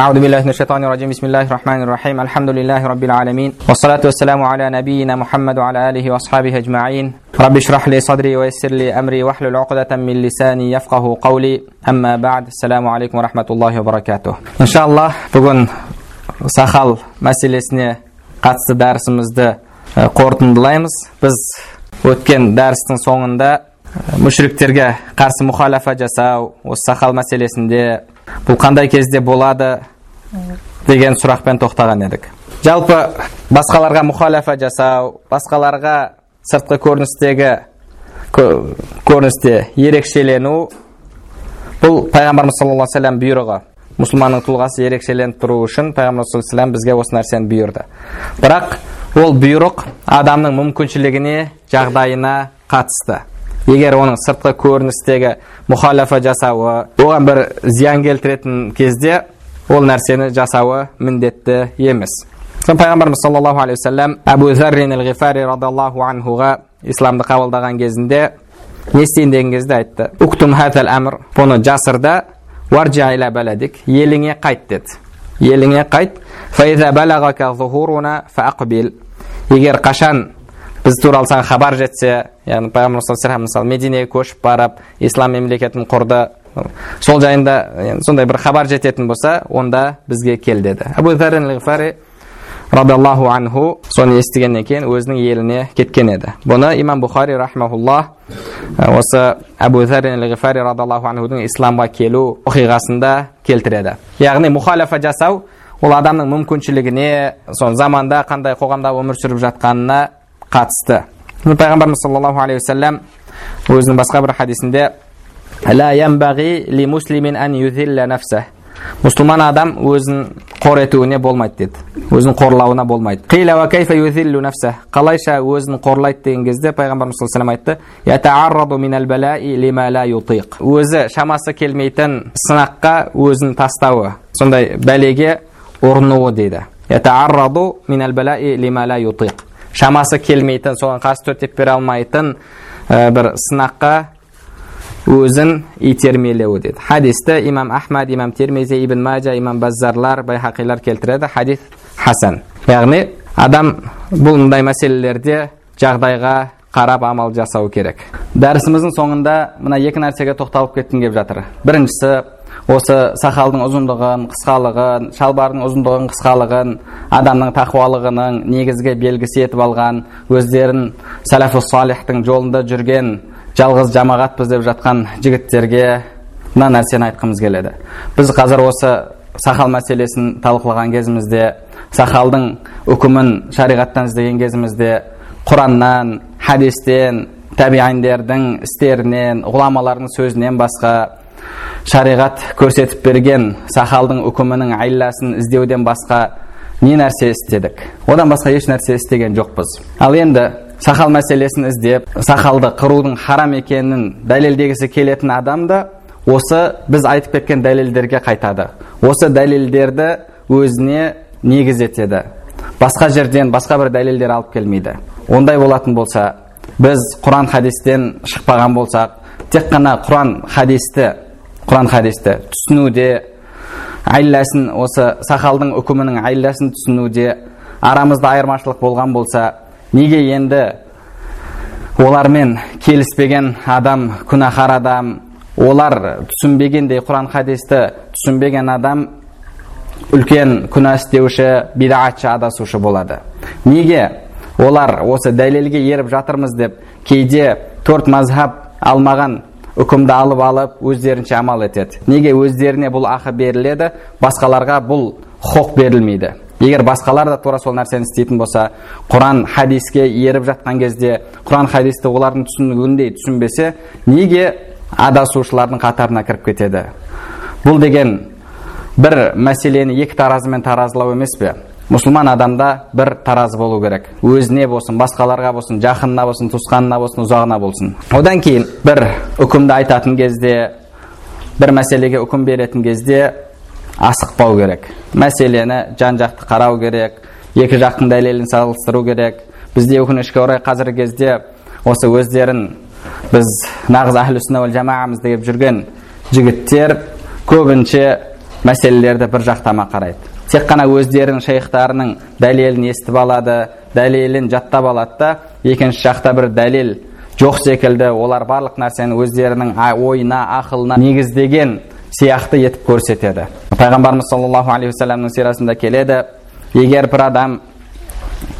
أعوذ بالله من الشيطان الرجيم بسم الله الرحمن الرحيم الحمد لله رب العالمين والصلاة والسلام على نبينا محمد وعلى آله وأصحابه أجمعين رب اشرح لي صدري ويسر لي أمري واحلل عقدة من لساني يفقه قولي أما بعد السلام عليكم ورحمة الله وبركاته إن شاء الله бүгін сахал мәселесіне қатысты дәрісімізді қорытындылаймыз біз өткен дәрістің соңында мүшіріктерге қарсы мұхалафа жасау осы сахал мәселесінде бұл қандай кезде болады деген сұрақпен тоқтаған едік жалпы басқаларға мұхалафа жасау басқаларға сыртқы көріністегі көріністе ерекшелену бұл пайғамбарымыз саллаллаху вассалам бұйрығы мұсылманның тұлғасы ерекшеленіп тұру үшін пайғамбар саллаллаху бізге осы нәрсені бұйырды бірақ ол бұйрық адамның мүмкіншілігіне жағдайына қатысты егер оның сыртқы көріністегі мұхалафа жасауы оған бір зиян келтіретін кезде ол нәрсені жасауы міндетті емес. Соны пайғамбарымыз саллаллаху алейхи уассалам әбу заррин ғифари радиаллаху анхуға исламды қабылдаған кезінде не істейін деген кезде айтты. Уктум хәтәл әмір бұны жасырда варджа иля еліңе қайт деді. Еліңе қайт егер қашан біз туралы саған хабар жетсе яғни пайғамбар саллаллаху мысалы мединеге көшіп барып ислам мемлекетін құрды сол жайында сондай бір хабар жететін болса онда бізге кел деді. Әбу радиаллаху анху соны естігеннен кейін өзінің еліне кеткен еді. Бұны имам бұхари рахмаулла осы әбу ғифари радиаллаху анхудың исламға келу оқиғасында келтіреді. Яғни мұхалафа жасау ол адамның мүмкіншілігіне сол заманда қандай қоғамда өмір сүріп жатқанына қатысты. Пайғамбарымыз саллаллаху алейхи уассалам өзінің басқа бір хадисінде мұсылман адам өзін қор етуіне болмайды деді. Өзін қорлауына болмайды. Қалайша өзін қорлайды деген кезде пайғамбарымыз саллаллаху айтты өзі шамасы келмейтін сынаққа өзін тастауы сондай бәлеге ұрынуы дейді. Шамасы келмейтін соған қарсы төтеп бере алмайтын бір сынаққа өзін итермелеуі деді. Хадисті имам ахмад имам термизи ибн мажа имам баззарлар байхақилар келтіреді. Хадис хасан. Яғни адам бұл мындай мәселелерде жағдайға қарап амал жасау керек. Дәрісіміздің соңында мына екі нәрсеге тоқталып кеткім келіп жатыр. Біріншісі осы сақалдың ұзындығын қысқалығын шалбардың ұзындығын қысқалығын адамның тақуалығының негізгі белгісі етіп алған өздерін сәләфу салихтың жолында жүрген жалғыз жамағатпыз деп жатқан жігіттерге мына нәрсені айтқымыз келеді. Біз қазір осы сақал мәселесін талқылаған кезімізде сақалдың үкімін шариғаттан іздеген кезімізде құраннан хадистен тәбииндердің істерінен ғұламалардың сөзінен басқа шариғат көрсетіп берген сақалдың үкімінің айласын іздеуден басқа не нәрсе істедік? Одан басқа еш нәрсе істеген жоқпыз. Ал енді сақал мәселесін іздеп сақалды қырудың харам екенін дәлелдегісі келетін адам да осы біз айтып кеткен дәлелдерге қайтады. Осы дәлелдерді өзіне негіз етеді. Басқа жерден басқа бір дәлелдер алып келмейді. Ондай болатын болса біз құран хадистен шықпаған болсақ тек қана құран хадисті құран хадисті түсінуде айласын осы сақалдың үкімінің айласын түсінуде арамызда айырмашылық болған болса неге енді олармен келіспеген адам күнәһар адам олар түсінбегендей құран хадисті түсінбеген адам үлкен күнә істеуші бидағатшы адасушы болады неге олар осы дәлелге еріп жатырмыз деп кейде төрт мазхаб алмаған үкімді алып алып өздерінше амал етеді. Неге өздеріне бұл ақы беріледі? Басқаларға бұл құқық берілмейді. Егер басқалар да тура сол нәрсені істейтін болса құран хадиске еріп жатқан кезде құран хадисті олардың түсінігіндей түсінбесе неге адасушылардың қатарына кіріп кетеді? Бұл деген бір мәселені екі таразымен таразылау емес пе? Мұсылман адамда бір таразы болу керек. Өзіне болсын басқаларға болсын жақынына болсын туысқанына болсын ұзағына болсын. Одан кейін бір үкімді айтатын кезде бір мәселеге үкім беретін кезде асықпау керек. Мәселені жан жақты қарау керек екі жақтың дәлелін салыстыру керек. Бізде өкінішке орай қазіргі кезде осы өздерін біз нағыз әхлі сүнна жамағамыз деп жүрген жігіттер көбінше мәселелерді бір жақтама қарайды. Тек қана өздерінің шейхтарының дәлелін естіп алады дәлелін жаттап алады да екінші жақта бір дәлел жоқ секілді олар барлық нәрсені өздерінің ойына ақылына негіздеген сияқты етіп көрсетеді. Пайғамбарымыз саллаллаху алейхи уассаламның сирасында келеді. Егер бір адам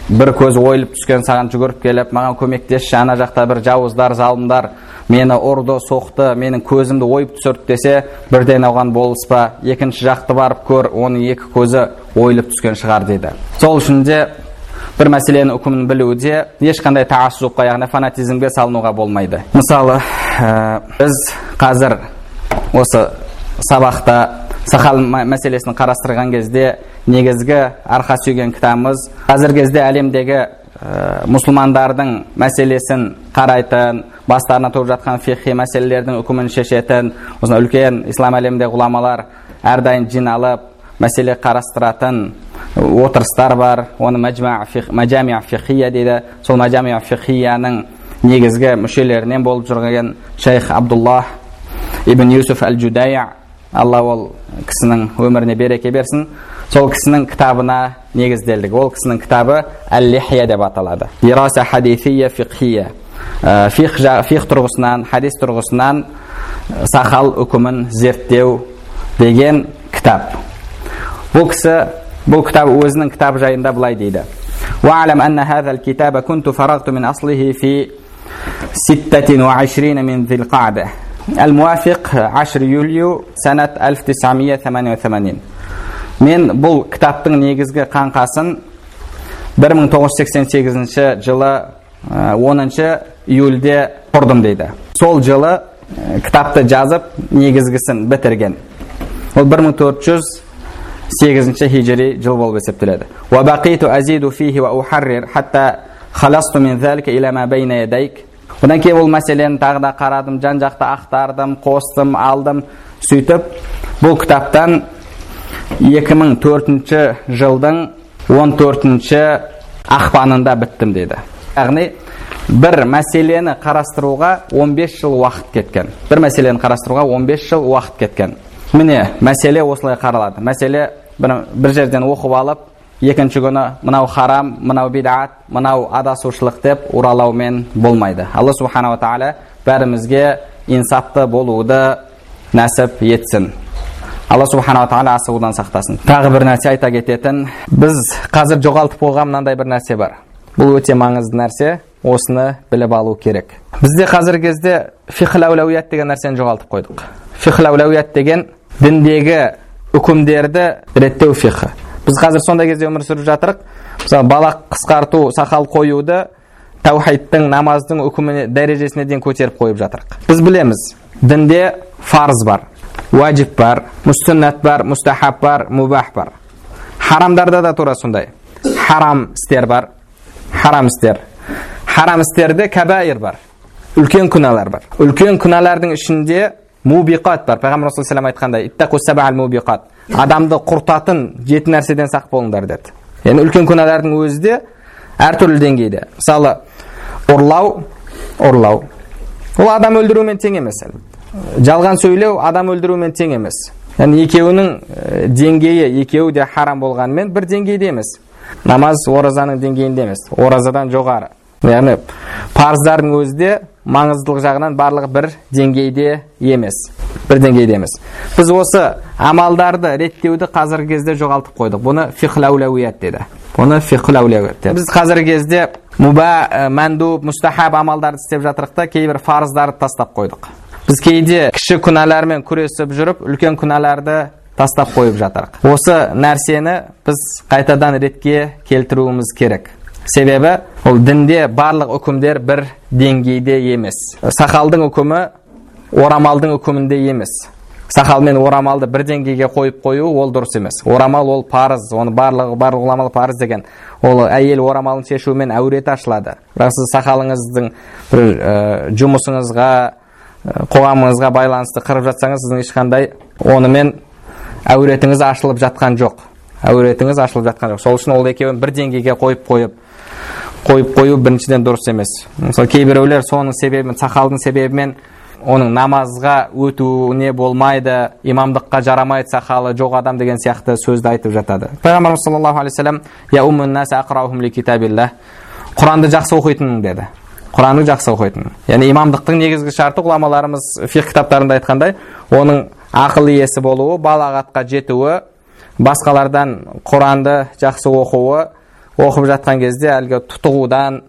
бір көз ойылып түскен саған жүгіріп келіп маған көмектесші ана жақта бір жауыздар залымдар мені ұрды соқты менің көзімді ойып түсірді десе бірден оған болыспа. Екінші жақты барып көр оның екі көзі ойылып түскен шығар дейді. Сол үшін де бір мәселенің үкімін білуде ешқандай таассубқа яғни фанатизмге салынуға болмайды. Мысалы ә, біз қазір осы сабақта сахал мәселесін қарастырған кезде негізгі арқа сүйеген кітабымыз қазіргі кезде әлемдегі ә, мұсылмандардың мәселесін қарайтын бастарына туып жатқан фихи мәселелердің үкімін шешетін осындай үлкен ислам әлеміндегі ғұламалар әрдайым жиналып мәселе қарастыратын отырыстар бар. Оны мәжамия фихия дейді. Сол мәжамия фихияның негізгі мүшелерінен болып жүрген шейх абдуллах ибн юсуф әл жудая алла ол кісінің өміріне береке берсін сол кісінің кітабына негізделдік ол кісінің кітабы әл лихия деп аталады ираса хадифия фихия фих, фих тұрғысынан хадис тұрғысынан сахал үкімін зерттеу деген кітап бұл кісі бұл кітап өзінің кітап жайында былай дейді واعلم أن هذا الكتاب كنت فرغت من أصله في ستة وعشرين من ذي القعدة الموافق 10 يوليو سنة 1988 мен бұл кітаптың негізгі қаңқасын 1988 жылы 10 июльде құрдым дейді сол жылы кітапты жазып негізгісін бітірген ол 1408 хижри жыл болып есептеледі одан кейін ол мәселені тағы да қарадым жан жақты ақтардым қостым алдым сөйтіп бұл кітаптан 2004 жылдың 14 ақпанында біттім деді яғни бір мәселені қарастыруға 15 жыл уақыт кеткен бір мәселені қарастыруға 15 жыл уақыт кеткен міне мәселе осылай қаралады мәселе бір, бір жерден оқып алып екінші күні мынау харам мынау бидат мынау адасушылық деп уралаумен болмайды. Алла субханала тағала бәрімізге инсапты болуды нәсіп етсін. Алла субханала тағала асығудан сақтасын. Тағы бір нәрсе айта кететін. Біз қазір жоғалтып қойған мынандай бір нәрсе бар. Бұл өте маңызды нәрсе. Осыны біліп алу керек. Бізде қазіргі кезде фихл деген нәрсені жоғалтып қойдық. Фихл деген діндегі үкімдерді реттеу фихы біз қазір сондай кезде өмір сүріп жатырық. Мысалы балақ қысқарту сақал қоюды таухидтың намаздың үкіміне дәрежесіне дейін көтеріп қойып жатырық. Біз білеміз дінде фарыз бар уәжіп бар мүсүннат бар мұстахаб бар мубах бар. Харамдарда да тура сондай. Харам істер бар харам істер. Харам істерде кәбәйір бар үлкен күнәлар бар. Үлкен күнәлардың ішінде мубиқат бар пайғамбар айтқандай адамды құртатын жеті нәрседен сақ болыңдар деді енді үлкен күнәлардың өзі де әртүрлі деңгейде мысалы ұрлау ұрлау ол адам өлтірумен тең емес жалған сөйлеу адам өлтірумен тең емес яғни екеуінің деңгейі екеуі де харам болғанымен бір деңгейде емес намаз оразаның деңгейінде емес оразадан жоғары яғни парыздардың өзі де маңыздылық жағынан барлығы бір деңгейде емес. бір деңгейде емес. Біз осы амалдарды реттеуді қазіргі кезде жоғалтып қойдық. Бұны фихлаулауият деді. Бұны фихлаулауият деді. Біз қазіргі кезде мұба мәндуб мұстахаб амалдарды істеп жатырық та кейбір парыздарды тастап қойдық. Біз кейде кіші күнәлармен күресіп жүріп үлкен күнәларды тастап қойып жатырық. Осы нәрсені біз қайтадан ретке келтіруіміз керек. Себебі ол дінде барлық үкімдер бір деңгейде емес. Сақалдың үкімі орамалдың үкімінде емес. Сақал мен орамалды бір деңгейге қойып қою ол дұрыс емес. Орамал ол парыз оны барлығы барлық ғұламалар парыз деген. Ол әйел орамалын шешумен әуреті ашылады. Бірақ сіз сақалыңыздың бір ә, жұмысыңызға қоғамыңызға байланысты қырып жатсаңыз сіздің ешқандай онымен әуретіңіз ашылып жатқан жоқ. Әуретіңіз ашылып жатқан жоқ. Сол үшін ол екеуін бір деңгейге қойып қойып қойып қою біріншіден дұрыс емес. Мысалы кейбіреулер соның себебімен сақалдың себебімен оның намазға өтуіне болмайды имамдыққа жарамайды сақалы жоқ адам деген сияқты сөзді айтып жатады. Пайғамбарымыз саллаллаху алейхи вассалам құранды жақсы оқитын деді. Құранды жақсы оқитын яғни имамдықтың негізгі шарты ғұламаларымыз фих кітаптарында айтқандай оның ақыл иесі болуы балағатқа жетуі басқалардан құранды жақсы оқуы оқып жатқан кезде әлгі тұтығудан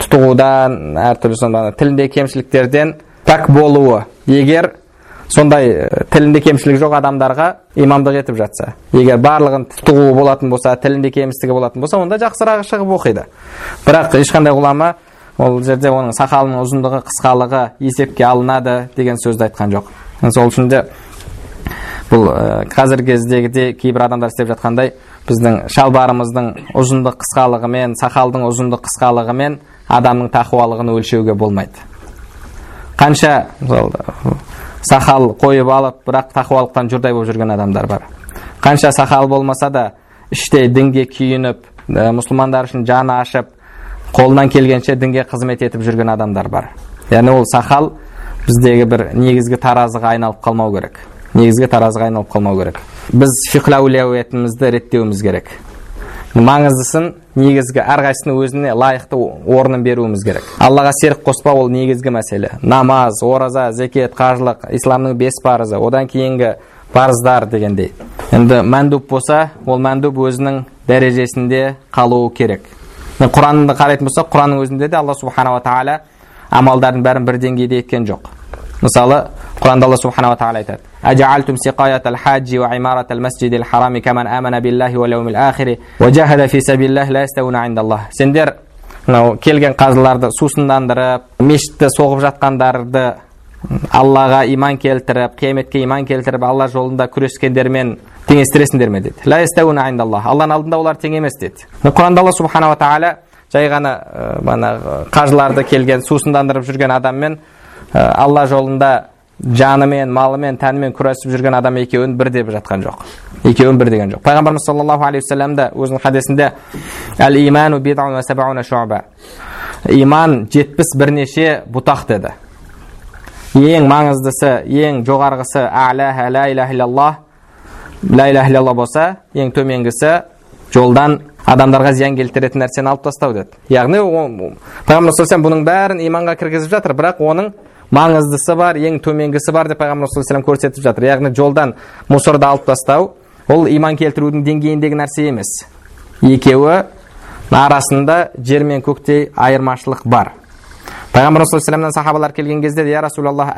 тұтығудан әртүрлі сондай тілінде кемшіліктерден пәк болуы. Егер сондай тілінде кемшілік жоқ адамдарға имамдық етіп жатса егер барлығын тұтығуы болатын болса тілінде кемістігі болатын болса онда жақсырағы шығып оқиды. Бірақ ешқандай ғұлама ол жерде оның сақалының ұзындығы қысқалығы есепке алынады деген сөзді айтқан жоқ. Сол үшін де бұл ә, қазіргі кездегідей кейбір адамдар істеп жатқандай біздің шалбарымыздың ұзындық қысқалығымен сақалдың ұзындық қысқалығымен адамның тақуалығын өлшеуге болмайды. Қанша мысалы сақал қойып алып бірақ тақуалықтан жұрдай болып жүрген адамдар бар. Қанша сақал болмаса да іште дінге күйініп ә, мұсылмандар үшін жаны ашып қолынан келгенше дінге қызмет етіп жүрген адамдар бар. Яғни ол сақал біздегі бір негізгі таразыға айналып қалмау керек. Негізгі таразыға айналып қалмау керек. Біз фиқлаулиятымызды реттеуіміз керек маңыздысын негізгі әрқайсысының өзіне лайықты орнын беруіміз керек аллаға серік қоспау ол негізгі мәселе намаз ораза зекет қажылық исламның бес парызы одан кейінгі парыздар дегендей енді мәндуб болса ол мәндуб өзінің дәрежесінде қалуы керек құранды қарайтын болсақ құранның өзінде де алла субханала тағала амалдардың бәрін бір деңгейде еткен жоқ мысалы құранда алла субханала тағала айтады أجعلتم سقاية الحاج وعمارة المسجد الحرام كمن آمن بالله واليوم الآخر وجاهد في سبيل الله لا يستوون عند الله сендер мынау келген қазыларды сусындандырып мешітті соғып жатқандарды аллаға иман келтіріп қияметке иман келтіріп алла жолында күрескендермен теңестіресіңдер ме деді алланың алдында олар тең емес деді құранда алла субханала тағала жай ғана манағы қажыларды келген сусындандырып жүрген адаммен алла жолында жанымен малымен тәнімен күресіп жүрген адам екеуін бір деп жатқан жоқ. Екеуін бір деген жоқ. Пайғамбарымыз саллаллаху алейхи вассалам да өзінің хадисінде әл иману иман жетпіс бірнеше бұтақ деді. Ең маңыздысы ең жоғарғысы әләһә ла иляха иллаллах ла иляха иллаллах болса ең төменгісі жолдан адамдарға зиян келтіретін нәрсені алып тастау деді. Яғни пайғамбар бұның бәрін иманға кіргізіп жатыр бірақ оның маңыздысы бар ең төменгісі бар деп пайғамбар саллаллаху көрсетіп жатыр. Яғни жолдан мусорды алып тастау ол иман келтірудің деңгейіндегі нәрсе емес. Екеуі арасында жер мен көктей айырмашылық бар. Пайғамбар саллаллаху сахабалар келген кезде я расулаллах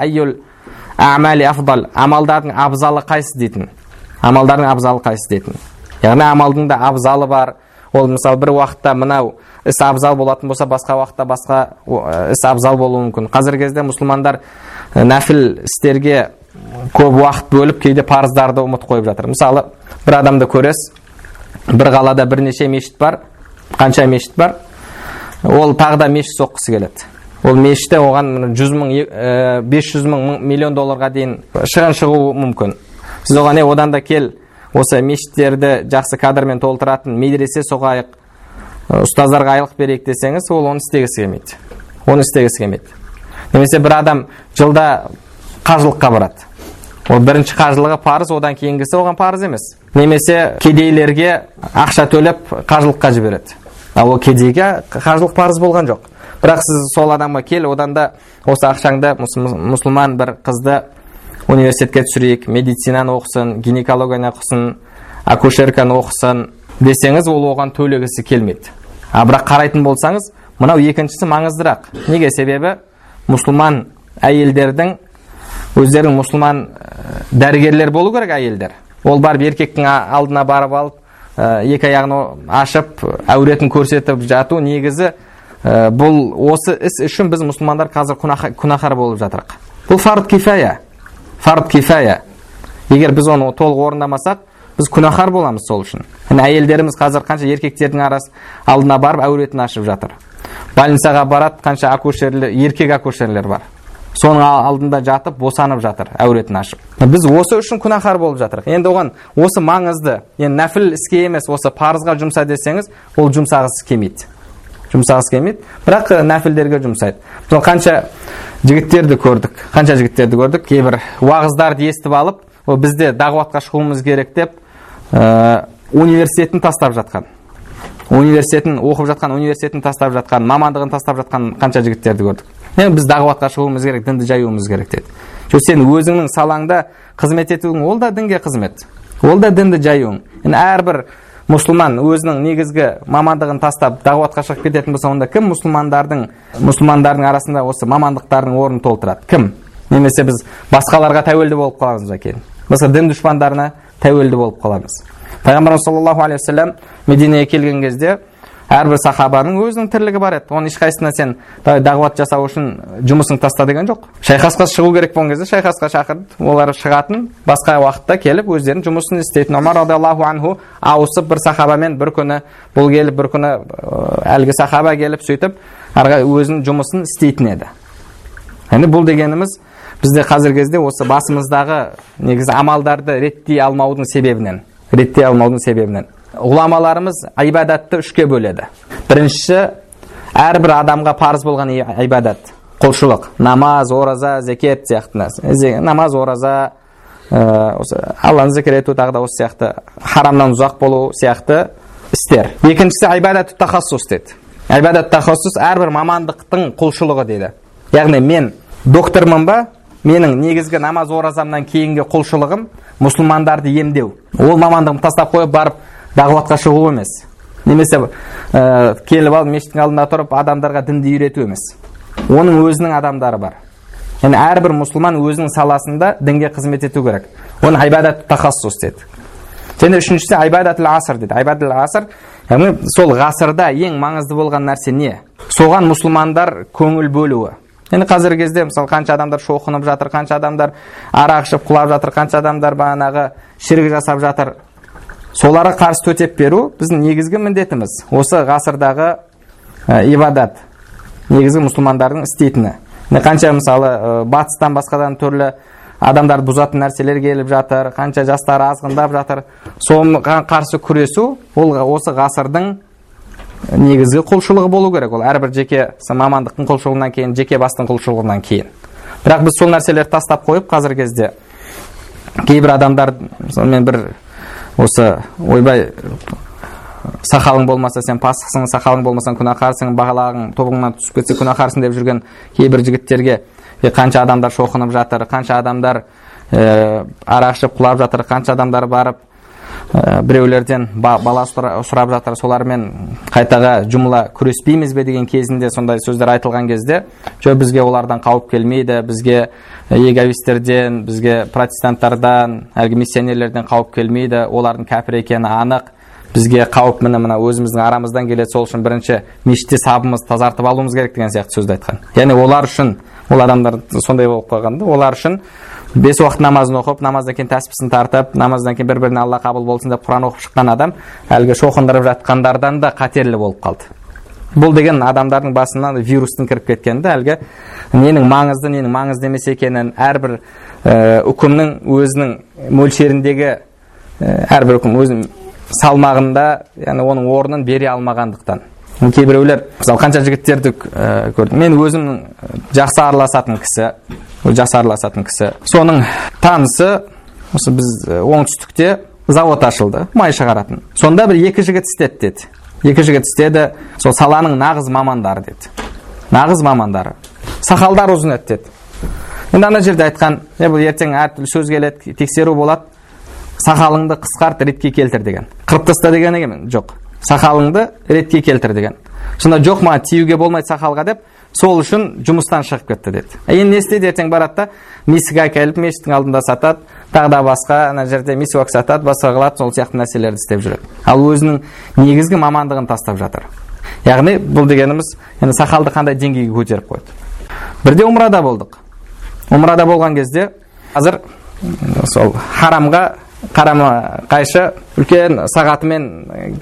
амалдардың абзалы қайсысы дейтін? Амалдардың абзалы қайсысы дейтін? Яғни амалдың да абзалы бар. Ол мысалы бір уақытта мынау іс абзал болатын болса басқа уақытта басқа іс абзал болуы мүмкін. Қазіргі кезде мұсылмандар нәпіл істерге көп уақыт бөліп кейде парыздарды ұмытып қойып жатыр. Мысалы бір адамды көресіз бір қалада бірнеше мешіт бар қанша мешіт бар ол тағы да мешіт соққысы келеді. Ол мешітте оған жүз мың бес жүз мың миллион долларға дейін шығын шығуы мүмкін. Сіз оған е одан да кел осы мешіттерді жақсы кадрмен толтыратын медресе соғайық ұстаздарға айлық берейік десеңіз ол оны істегісі келмейді. Оны істегісі келмейді. Немесе бір адам жылда қажылыққа барады. Ол бірінші қажылығы парыз одан кейінгісі оған парыз емес. Немесе кедейлерге ақша төлеп қажылыққа жібереді. Ал ол кедейге қажылық парыз болған жоқ. Бірақ сіз сол адамға кел одан да осы ақшаңды мұсылман бір қызды университетке түсірейік медицинаны оқысын гинекологияны оқысын акушерканы оқысын десеңіз ол оған төлегісі келмейді. А бірақ қарайтын болсаңыз мынау екіншісі маңыздырақ. Неге? Себебі мұсылман әйелдердің өздерінің мұсылман дәрігерлер болу керек әйелдер. Ол барып еркектің алдына барып алып екі аяғын ашып әуретін көрсетіп жату негізі бұл осы іс үшін біз мұсылмандар қазір күнәһар болып жатырық. Бұл фард кифая. Фард кифая. Егер біз оны толық орындамасақ біз күнәһар боламыз сол үшін міне әйелдеріміз қазір қанша еркектердің арасы алдына барып әуретін ашып жатыр больницаға барады қанша акушерлер еркек акушерлер бар соның алдында жатып босанып жатыр әуретін ашып біз осы үшін күнәһар болып жатырық енді оған осы маңызды енді нәпіл іске емес осы парызға жұмса десеңіз ол жұмсағысы келмейді жұмсағысы келмейді бірақ нәпілдерге жұмсайды мысалы қанша жігіттерді көрдік қанша жігіттерді көрдік кейбір уағыздарды естіп алып ол бізде дағуатқа шығуымыз керек деп ә, университетін тастап жатқан. Университетін оқып жатқан университетін тастап жатқан мамандығын тастап жатқан қанша жігіттерді көрдік. Енді біз дағуатқа шығуымыз керек дінді жаюымыз керек деді. Жоқ сен өзіңнің салаңда қызмет етуің ол да дінге қызмет. Ол да дінді жаюың. Енді әрбір мұсылман өзінің негізгі мамандығын тастап дағуатқа шығып кететін болса онда кім мұсылмандардың мұсылмандардың арасында осы мамандықтардың орнын толтырады? Кім? Немесе біз басқаларға тәуелді болып қаламыз ба кейін басқа дін дұшпандарына тәуелді болып қаламыз. Пайғамбарымыз саллаллаху алейхи вассалам мединеге келген кезде әрбір сахабаның өзінің тірлігі бар еді. Оның ешқайсысына сен дағуат жасау үшін жұмысыңды таста деген жоқ. Шайқасқа шығу керек болған кезде шайқасқа шақырды олар шығатын басқа уақытта келіп өздерінің жұмысын істейтін омар радиаллаху анху ауысып бір сахабамен бір күні бұл келіп бір күні әлгі сахаба келіп сөйтіп өзінің жұмысын істейтін еді. Яғни бұл дегеніміз бізде қазіргі кезде осы басымыздағы негізі амалдарды реттей алмаудың себебінен реттей алмаудың себебінен. Ғұламаларымыз ибадатты үшке бөледі. Біріншісі әрбір адамға парыз болған ибадат құлшылық. Намаз ораза зекет сияқты намаз ораза ә, осы алланы зікір ету тағы да осы сияқты. Харамнан ұзақ болу сияқты істер. Екіншісі ибадат тахассус дейді. Ибадат тахассус әрбір мамандықтың құлшылығы дейді. Яғни мен доктормын ба? Менің негізгі намаз оразамнан кейінгі құлшылығым мұсылмандарды емдеу. Ол мамандығымды тастап қойып барып дағуатқа шығу емес. Немесе ә, келіп алып мешіттің алдында тұрып адамдарға дінді үйрету емес. Оның өзінің адамдары бар. Яғни әрбір мұсылман өзінің саласында дінге қызмет ету керек. Оны айбадат тахассус деді. Және үшіншісі айбадатл аср дейді айбадатл аср яғни сол ғасырда ең маңызды болған нәрсе не? Соған мұсылмандар көңіл бөлуі. Енді қазіргі кезде мысалы қанша адамдар шоқынып жатыр қанша адамдар арақ ішіп құлап жатыр қанша адамдар бағанағы шірік жасап жатыр соларға қарсы төтеп беру біздің негізгі міндетіміз осы ғасырдағы ә, ибадат негізгі мұсылмандардың істейтіні қанша мысалы ә, батыстан басқадан түрлі адамдарды бұзатын нәрселер келіп жатыр қанша жастар азғындап жатыр соған қарсы күресу ол осы ғасырдың негізгі құлшылығы болу керек. Ол әрбір жеке мамандықтың құлшылығынан кейін жеке бастың құлшылығынан кейін. Бірақ біз сол нәрселерді тастап қойып қазіргі кезде кейбір адамдар мен бір осы ойбай сақалың болмаса сен пасықсың сақалың болмасаң күнәһарсың бағалағың тобыңнан түсіп кетсе күнәһарсың деп жүрген кейбір жігіттерге қанша адамдар шоқынып жатыр қанша адамдар ә, арақ ішіп құлап жатыр қанша адамдар барып біреулерден ба, бала сұрап жатыр. Солармен қайтаға жұмыла күреспейміз бе деген кезінде сондай сөздер айтылған кезде жоқ бізге олардан қауіп келмейді бізге еговистерден бізге протестанттардан әлгі миссионерлерден қауіп келмейді олардың кәпір екені анық. Бізге қауіп міне мына өзіміздің арамыздан келеді сол үшін бірінші мешітте сабымызды тазартып алуымыз керек деген сияқты сөзді айтқан. Яғни олар үшін ол адамдар сондай болып қалған да олар үшін бес уақыт намазын оқып намаздан кейін тәспісін тартып намаздан кейін бір біріне алла қабыл болсын деп құран оқып шыққан адам әлгі шоқындырып жатқандардан да қатерлі болып қалды бұл деген адамдардың басына вирустың кіріп кеткені да әлгі ненің маңызды ненің маңызды емес екенін әрбір үкімнің өзінің мөлшеріндегі әрбір үкім өзінің салмағында яғни оның орнын бере алмағандықтан кейбіреулер мысалы қанша жігіттерді ә, көрдім мен өзім жақсы араласатын кісі жақсы араласатын кісі. Соның танысы осы біз оңтүстікте завод ашылды май шығаратын. Сонда бір екі жігіт істеді деді. Екі жігіт істеді сол саланың нағыз мамандары деді. Нағыз мамандары. Сақалдары ұзын еді деді. Енді ана жерде айтқан е бұл ертең әртүрлі сөз келеді тексеру болады. Сақалыңды қысқарт ретке келтір деген. Қырып таста деген жоқ. Сақалыңды ретке келтір деген. Сонда жоқ маған тиюге болмайды сақалға деп сол үшін жұмыстан шығып кетті деді. Енді не істейді ертең барады да миск әкеліп мешіттің алдында сатады тағы да басқа ана жерде мисуак сатады басқа қылады сол сияқты нәрселерді істеп жүреді. Ал өзінің негізгі мамандығын тастап жатыр. Яғни бұл дегеніміз енді сақалды қандай деңгейге көтеріп қойды? Бірде умрада болдық. Умрада болған кезде қазір сол харамға қарама қайшы үлкен сағатымен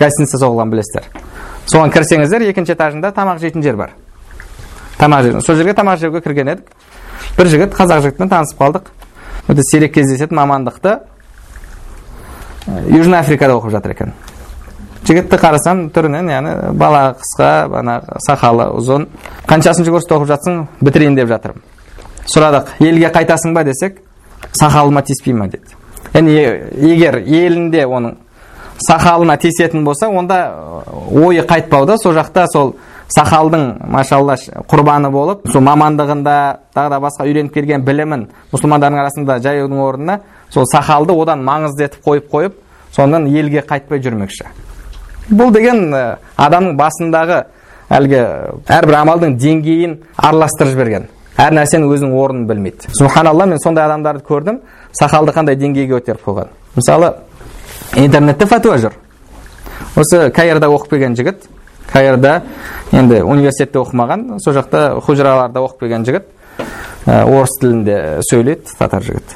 гостиница соғылған білесіздер. Соған кірсеңіздер екінші этажында тамақ жейтін жер бар. Тамақ жеу сол жерге тамақ жеуге кірген едік. бір жігіт қазақ жігітімен танысып қалдық. Өте сирек кездесетін мамандықты южный африкада оқып жатыр екен. Жігітті қарасам түрінен яғни бала қысқа ана сақалы ұзын. Қаншасыншы курста оқып жатсың бітірейін деп жатырмын. Сұрадық елге қайтасың ба десек сақалыма тиіспей ма деді. Яғни егер елінде оның сақалына тиісетін болса онда ойы қайтпауда сол жақта сол сақалдың машалла құрбаны болып сол мамандығында тағы да басқа үйреніп келген білімін мұсылмандардың арасында жаюдың орнына сол сақалды одан маңызды етіп қойып қойып сонан елге қайтпай жүрмекші. Бұл деген адамның басындағы әлгі әрбір амалдың деңгейін араластырып жіберген. Әр нәрсенің өзінің орнын білмейді. Субханалла мен сондай адамдарды көрдім сақалды қандай деңгейге көтеріп қойған мысалы интернетте фәтуа жүр. Осы каирда оқып келген жігіт каирда енді университетте оқымаған сол жақта хужраларда оқып келген жігіт орыс тілінде сөйлейді татар жігіт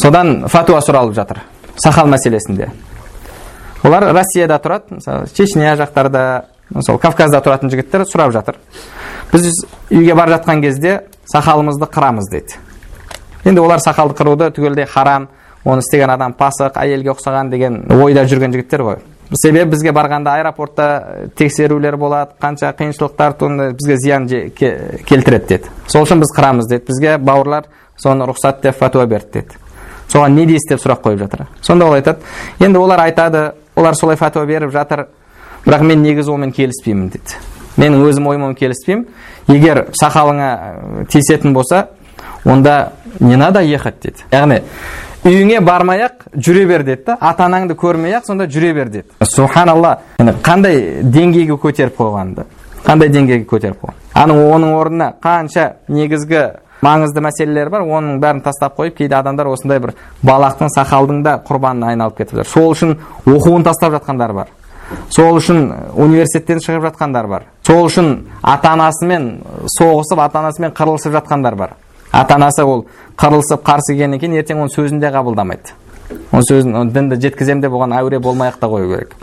содан фәтуа сұралып жатыр сақал мәселесінде олар россияда тұрады мысалы чечня жақтарда сол кавказда тұратын жігіттер сұрап жатыр біз үйге бара жатқан кезде сақалымызды қырамыз дейді енді олар сақалды қыруды түгелдей харам оны істеген адам пасық әйелге ұқсаған деген ойда жүрген жігіттер ғой себебі бізге барғанда аэропортта тексерулер болады қанша қиыншылықтар бізге зиян келтіреді деді. Сол үшін біз қырамыз деді. Бізге бауырлар соны рұқсат деп фәтуа берді деді. Соған не дейсіз деп сұрақ қойып жатыр. Сонда ол айтады енді олар айтады олар солай фәтуа беріп жатыр бірақ мен негізі онымен келіспеймін дейді менің өзім ойыммен келіспеймін. Егер сақалыңа тиісетін болса онда не надо ехать дейді яғни үйіңе бармай ақ жүре бер деді да ата анаңды көрмей ақ сонда жүре бер деді субханалла қандай деңгейге көтеріп қойғанды қандай деңгейге көтеріп қойған аның оның орнына қанша негізгі маңызды мәселелер бар оның бәрін тастап қойып кейде адамдар осындай бір балақтың сақалдың да құрбанына айналып кетіп жатыр сол үшін оқуын тастап жатқандар бар сол үшін университеттен шығып жатқандар бар сол үшін ата анасымен соғысып ата анасымен қырылысып жатқандар бар ата анасы ол қырылысып қарсы келгеннен кейін ертең оның сөзін де қабылдамайды. Оның сөзін дінді жеткіземін деп оған әуре болмай ақ та қою керек.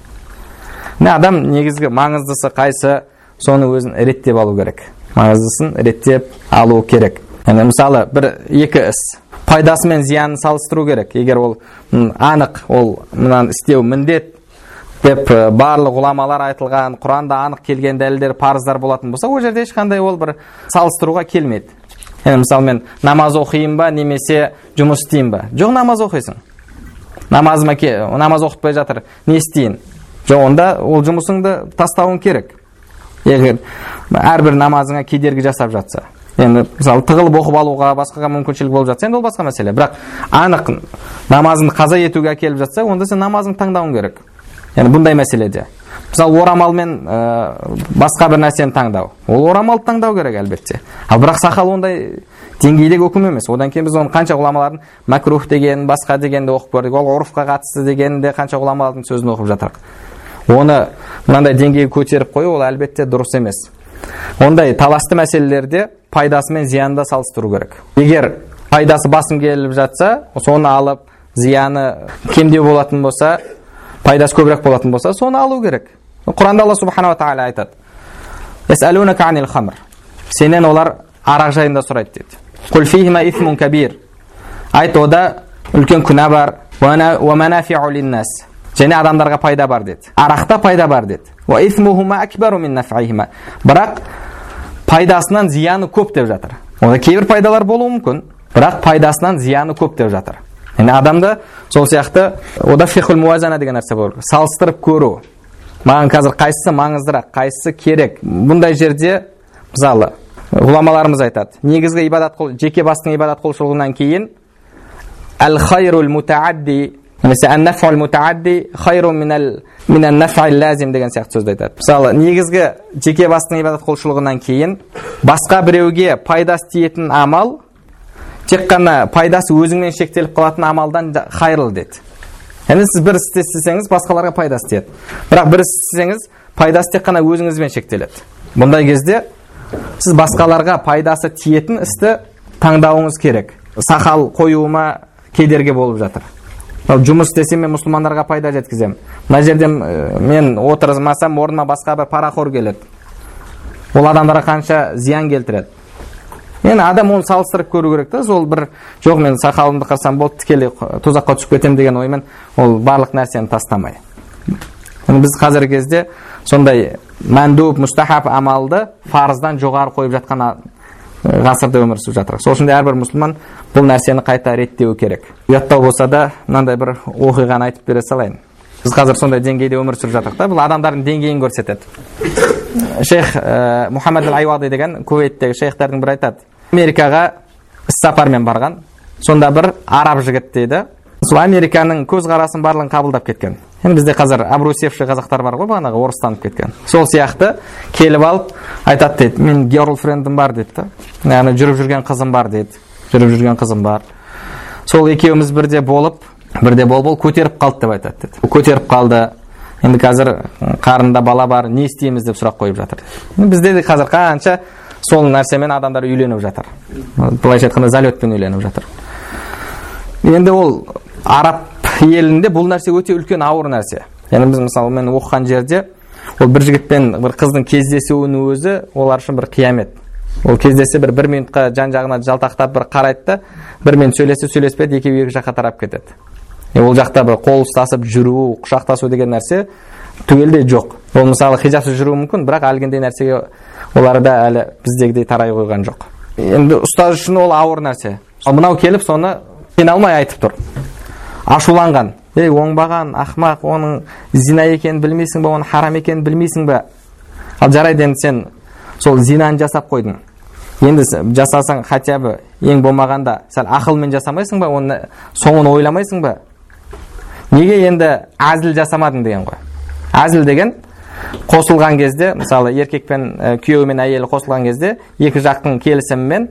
Міне адам негізгі маңыздысы қайсы? Соны өзін реттеп алу керек. Маңыздысын реттеп алу керек. Яғни мысалы бір екі іс. Пайдасы мен зиянын салыстыру керек. Егер ол анық ол мынаны істеу міндет деп барлық ғұламалар айтылған құранда анық келген дәлелдер парыздар болатын болса ол жерде ешқандай ол бір салыстыруға келмейді. Енді мысалы мен намаз оқиын ба немесе жұмыс істеймін ба жоқ намаз оқисың намазыма намаз оқытпай жатыр не істейін жоқ онда ол жұмысыңды тастауың керек егер әрбір намазыңа кедергі жасап жатса енді мысалы тығылып оқып алуға басқаға мүмкіншілік болып жатса енді ол басқа мәселе бірақ анық намазыңды қаза етуге әкеліп жатса онда сен намазыңды таңдауың керек яғни бұндай мәселеде мысалы орамал мен ә, басқа бір нәрсені таңдау. Ол орамалды таңдау керек әлбетте. Ал бірақ сақал ондай деңгейдегі үкім емес. Одан кейін біз оны қанша ғұламалардың мәкрух деген басқа дегенді оқып көрдік. Ол ұрфқа қатысты деген де қанша ғұламалардың сөзін оқып жатырық оны мынандай деңгейге көтеріп қою ол әлбетте дұрыс емес. Ондай таласты мәселелерде пайдасы мен зиянын да салыстыру керек. Егер пайдасы басым келіп жатса соны алып зияны кемдеу болатын болса пайдасы көбірек болатын болса соны алу керек. Құранда алла субханала тағала айтады сенен олар арақ жайында сұрайды деді кабир айт ода үлкен күнә бар және адамдарға пайда бар деді арақта пайда бар деді бірақ пайдасынан зияны көп деп жатыр онда кейбір пайдалар болуы мүмкін бірақ пайдасынан зияны көп деп жатыр яғни адамда сол сияқты ода фихул муазана деген нәрсе болу салыстырып көру маған қазір қайсысы маңыздырақ қайсысы керек? Бұндай жерде мысалы ғұламаларымыз айтады негізгі ибадат жеке бастың ибадат құлшылығынан кейін әл хайрул мутаадди немесе лазим деген сияқты сөзді айтады. Мысалы негізгі жеке бастың ибадат құлшылығынан кейін басқа біреуге пайдасы тиетін амал тек қана пайдасы өзіңмен шектеліп қалатын амалдан хайырлы деді. Яғни сіз бір істі істесеңіз басқаларға пайдасы тиеді бірақ бір іс істесеңіз пайдасы тек қана өзіңізбен шектеледі. Бұндай кезде сіз басқаларға пайдасы тиетін істі таңдауыңыз керек. Сақал қоюыма кедергі болып жатыр. Жұмыс істесем мен мұсылмандарға пайда жеткіземін мына жерде мен отырмасам орныма басқа бір парахор келеді. Ол адамдарға қанша зиян келтіреді. Енді адам оны салыстырып көру керек та сол бір жоқ мен сақалымды қырсам болды тікелей тозаққа түсіп кетемін деген оймен ол барлық нәрсені тастамай біз қазіргі кезде сондай мәндуб мұстахаб амалды парыздан жоғары қойып жатқан ғасырда өмір сүріп жатырмыз сол үшін әрбір мұсылман бұл нәрсені қайта реттеуі керек ұяттау болса да мынандай бір оқиғаны айтып бере салайын біз қазір сондай деңгейде өмір сүріп жатырмық та бұл адамдардың деңгейін көрсетеді шейх ә, мұхаммад айуади деген кувейттегі шейхтердің бірі айтады америкаға іс сапармен барған сонда бір араб жігіт дейді сол американың көзқарасын барлығын қабылдап кеткен енді бізде қазір обрусевший қазақтар бар ғой бағанағы орыстанып кеткен сол сияқты келіп алып айтады дейді мен герлфрендім бар дейді да яғни жүріп жүрген қызым бар дейді жүріп жүрген қызым бар сол екеуміз бірде болып бірде бол бол көтеріп қалды деп айтады деді көтеріп қалды енді қазір қарында бала бар не істейміз деп сұрақ қойып жатыр бізде де қазір қанша сол нәрсемен адамдар үйленіп жатыр. Былайша айтқанда залетпен үйленіп жатыр. Енді ол араб елінде бұл нәрсе өте үлкен ауыр нәрсе. Яғни біз мысалы мен оқыған жерде ол бір жігітпен бір қыздың кездесуінің өзі олар үшін бір қиямет. Ол кездессе бір бір минутқа жан жағына жалтақтап бір қарайды да бір минут сөйлессе сөйлеспеді екеуі екі жаққа тарап кетеді. Ол жақта бір қол ұстасып жүру құшақтасу деген нәрсе түгелдей жоқ. Ол мысалы хижабсыз жүруі мүмкін бірақ әлгіндей нәрсеге оларда әлі біздегідей тарай қойған жоқ. Енді ұстаз үшін ол ауыр нәрсе. Ал мынау келіп соны қиналмай айтып тұр. Ашуланған. Ей оңбаған ақмақ оның зина екенін білмейсің ба оның харам екенін білмейсің ба? Ал жарайды енді сен сол зинаны жасап қойдың. Енді жасасаң хотя бы ең болмағанда сәл ақылмен жасамайсың ба оны соңын ойламайсың ба? Неге енді әзіл жасамадың деген ғой. Әзіл деген қосылған кезде мысалы еркек пен ә, күйеуі мен әйелі қосылған кезде екі жақтың келісімімен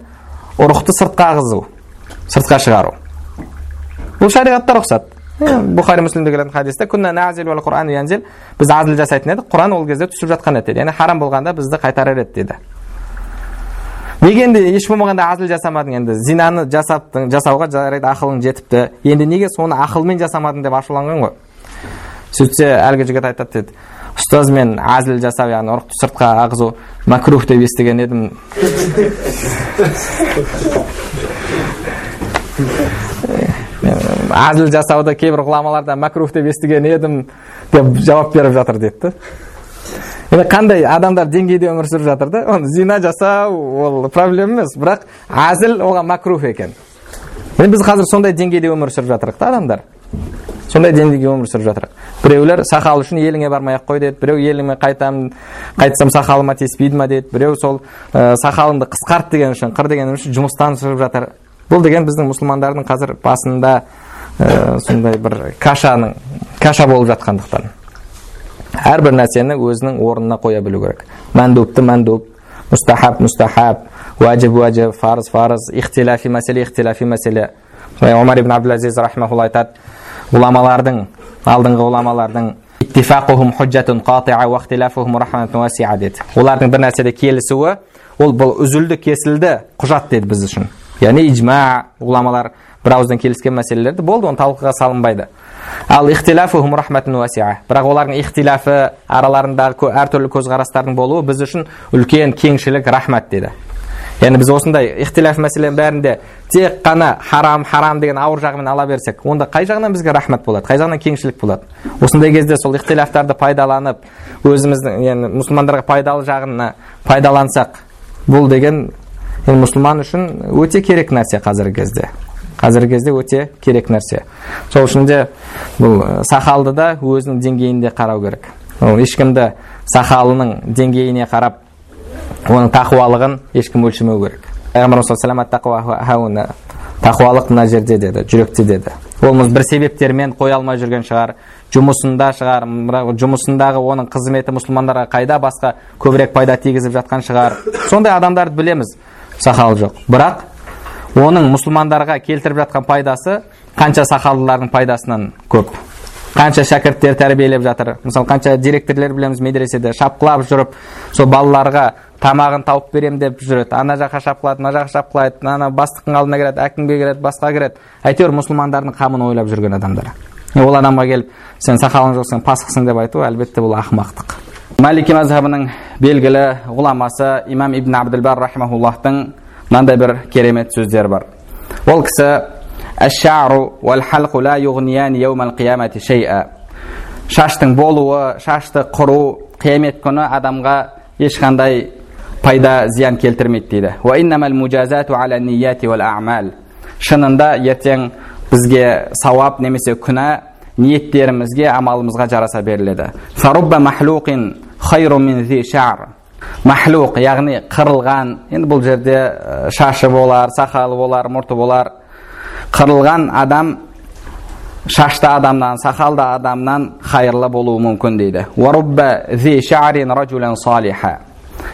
ұрықты сыртқа ағызу сыртқа шығару. Бұл шариғатта рұқсат. Бұхари муслимде келетін хадисте біз әзіл жасайтын едік құран ол кезде түсіп жатқан еді. Яғни харам болғанда бізді қайтарар еді дейді неге енді еш болмағанда әзіл жасамадың енді? Зинаны жасаптың жасауға жарайды ақылың жетіпті. Енді неге соны ақылмен жасамадың деп ашуланған ғой? Сөйтсе әлгі жігіт айтады деді. Ұстаз мен әзіл жасау яғни ұрықты сыртқа ағызу макрух деп естіген едім әзіл жасауды кейбір ғұламаларда макрух деп естіген едім деп жауап беріп жатыр дейді енді қандай адамдар деңгейде өмір сүріп жатыр да? Оны зина жасау ол проблема емес бірақ әзіл оған макрух екен. Енді біз қазір сондай деңгейде өмір сүріп жатырмық та адамдар. Сондай деңгейде өмір сүріп жатырмық біреулер сақал үшін еліңе бармай ақ қой деді. Біреу еліме қайтамын қайтсам сақалыма тиіспейді ма деді. Біреу сол ә, сақалыңды қысқарт деген үшін қыр деген үшін жұмыстан шығып жатыр. Бұл деген біздің мұсылмандардың қазір басында ә, сондай бір кашаның каша болып жатқандықтан. Әрбір нәрсені өзінің орнына қоя білу керек. Мәндубты мәндуб мұстахаб мұстахаб уәжіп уәжіп фарыз фарыз ихтиляфи мәселе ихтиляфи мәселе. Омар ибн абдулазиз айтады ғұламалардың алдыңғы ғұламалардың олардың бір нәрседе келісуі ол бұл үзілді кесілді құжат деді біз үшін яғни ижма ғұламалар бір ауыздан келіскен мәселелерді болды оны талқыға салынбайды ал бірақ олардың ихтиляфы араларындағы әртүрлі көзқарастардың болуы біз үшін үлкен кеңшілік рахмат деді яғни біз осындай ихтиляф мәселенің бәрінде тек қана харам харам деген ауыр жағымен ала берсек онда қай жағынан бізге рахмат болады? Қай жағынан кеңшілік болады? Осындай кезде сол ихтиляфтарды пайдаланып өзіміздің яғни мұсылмандарға пайдалы жағына пайдалансақ бұл деген енді мұсылман үшін өте керек нәрсе қазіргі кезде. Қазіргі кезде өте керек нәрсе. Сол үшін де бұл сақалды да өзінің деңгейінде қарау керек. Ол ешкімді сақалының деңгейіне қарап оның тақуалығын ешкім өлшемеу керек. Тақуалық мына жерде деді жүректе деді. Ол бір себептермен қоя алмай жүрген шығар жұмысында шығар жұмысындағы оның қызметі мұсылмандарға қайда басқа көбірек пайда тигізіп жатқан шығар. Сондай адамдарды білеміз сақалы жоқ. Бірақ оның мұсылмандарға келтіріп жатқан пайдасы қанша сақалдылардың пайдасынан көп. Қанша шәкірттер тәрбиелеп жатыр. Мысалы қанша директорлер білеміз медреседе шапқылап жүріп сол балаларға тамағын тауып беремін деп жүреді. Ана жаққа шапқылайды мына жаққа шапқылайды ана бастықтың алдына кіреді әкімге кіреді басқа кіреді. Әйтеуір мұсылмандардың қамын ойлап жүрген адамдар. Ол адамға келіп сен сақалың жоқ сен пасықсың деп айту әлбетте бұл ақымақтық. Малики мазхабының белгілі ғұламасы имам ибн абділбар рахимахуллахтың мынандай бір керемет сөздер бар. Ол кісі шаштың болуы шашты құру қиямет күні адамға ешқандай пайда зиян келтірмейді дейді шынында ертең бізге сауап немесе күнә ниеттерімізге амалымызға жараса беріледі махлуқ яғни қырылған енді бұл жерде шашы болар сақалы болар мұрты болар қырылған адам шашты адамнан сақалды адамнан хайырлы болуы мүмкін дейді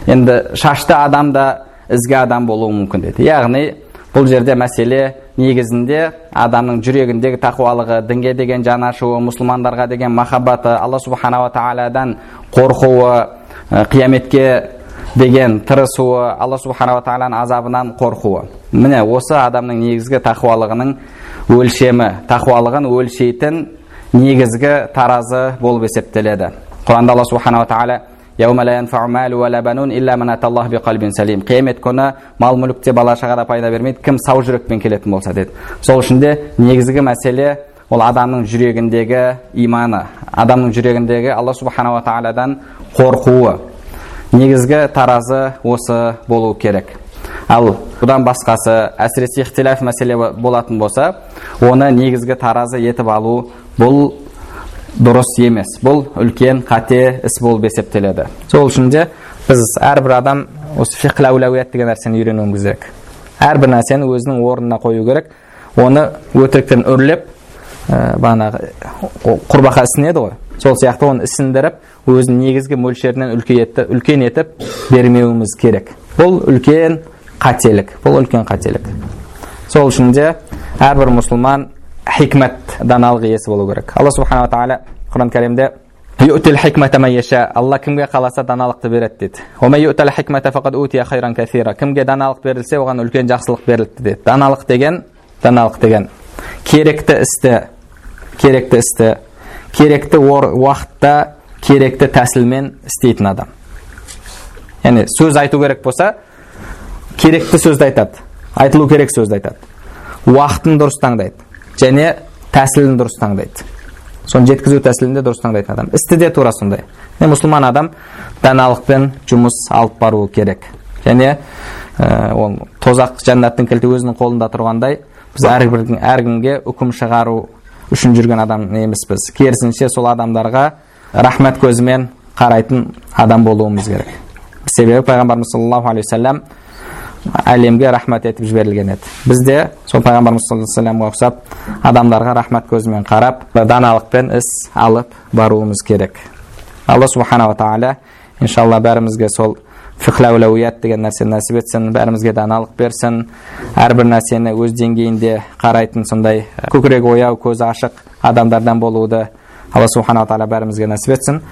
енді шашты адам да ізгі адам болуы мүмкін дейді яғни бұл жерде мәселе негізінде адамның жүрегіндегі тақуалығы дінге деген жанашуы мұсылмандарға деген махаббаты алла субханала тағаладан қорқуы қияметке деген тырысуы алла субханала тағаланың азабынан қорқуы міне осы адамның негізгі тақуалығының өлшемі тақуалығын өлшейтін негізгі таразы болып есептеледі құранда алла субханала тағала қиямет күні мал мүлікте бала шағада пайда бермейді кім сау жүрекпен келетін болса деді сол үшін де негізгі мәселе ол адамның жүрегіндегі иманы адамның жүрегіндегі алла субханала тағаладан қорқуы негізгі таразы осы болу керек ал бұдан басқасы әсіресе ихтилаф мәселе болатын болса оны негізгі таразы етіп алу бұл дұрыс емес. Бұл үлкен қате іс болып есептеледі. Сол үшін де біз әрбір адам осы фиқл деген нәрсені үйренуіміз керек. Әрбір нәрсені өзінің орнына қою керек. Оны өтіріктен үрлеп ә, бағанағы құрбақа ісінеді ғой. Сол сияқты оны ісіндіріп өзінің негізгі мөлшерінен үлкен етіп бермеуіміз керек. Бұл үлкен қателік. Бұл үлкен қателік. Сол үшін де әрбір мұсылман хикмат даналық иесі болу керек алла субханала тағала құран кәрімде алла кімге қаласа даналықты береді дейді кімге даналық берілсе оған үлкен жақсылық берілді деді даналық деген даналық деген керекті істі керекті істі керекті уақытта керекті тәсілмен істейтін адам яғни сөз айту керек болса керекті сөзді айтады айтылу керек сөзді айтады уақытын дұрыс таңдайды және тәсілін дұрыс таңдайды. Соны жеткізу тәсілін де дұрыс таңдайтын адам. Істі де тура сондай. Мұсылман адам даналықпен жұмыс алып баруы керек. Және ә, ол тозақ жәннаттың кілті өзінің қолында тұрғандай біз әрбірдің әркімге үкім шығару үшін жүрген адам емеспіз керісінше сол адамдарға рахмет көзімен қарайтын адам болуымыз керек. Себебі пайғамбарымыз саллаллаху алейхи әлемге рахмат етіп жіберілген еді біз де сол пайғамбарымыз саллаллаху алейхи ұқсап адамдарға рахмат көзімен қарап даналықпен іс алып баруымыз керек алла субханала тағала иншалла бәрімізге сол фихлаулауият деген нәрсені нәсіп етсін бәрімізге даналық берсін әрбір нәрсені өз деңгейінде қарайтын сондай көкірегі ояу көзі ашық адамдардан болуды алла субханала тағала бәрімізге нәсіп етсін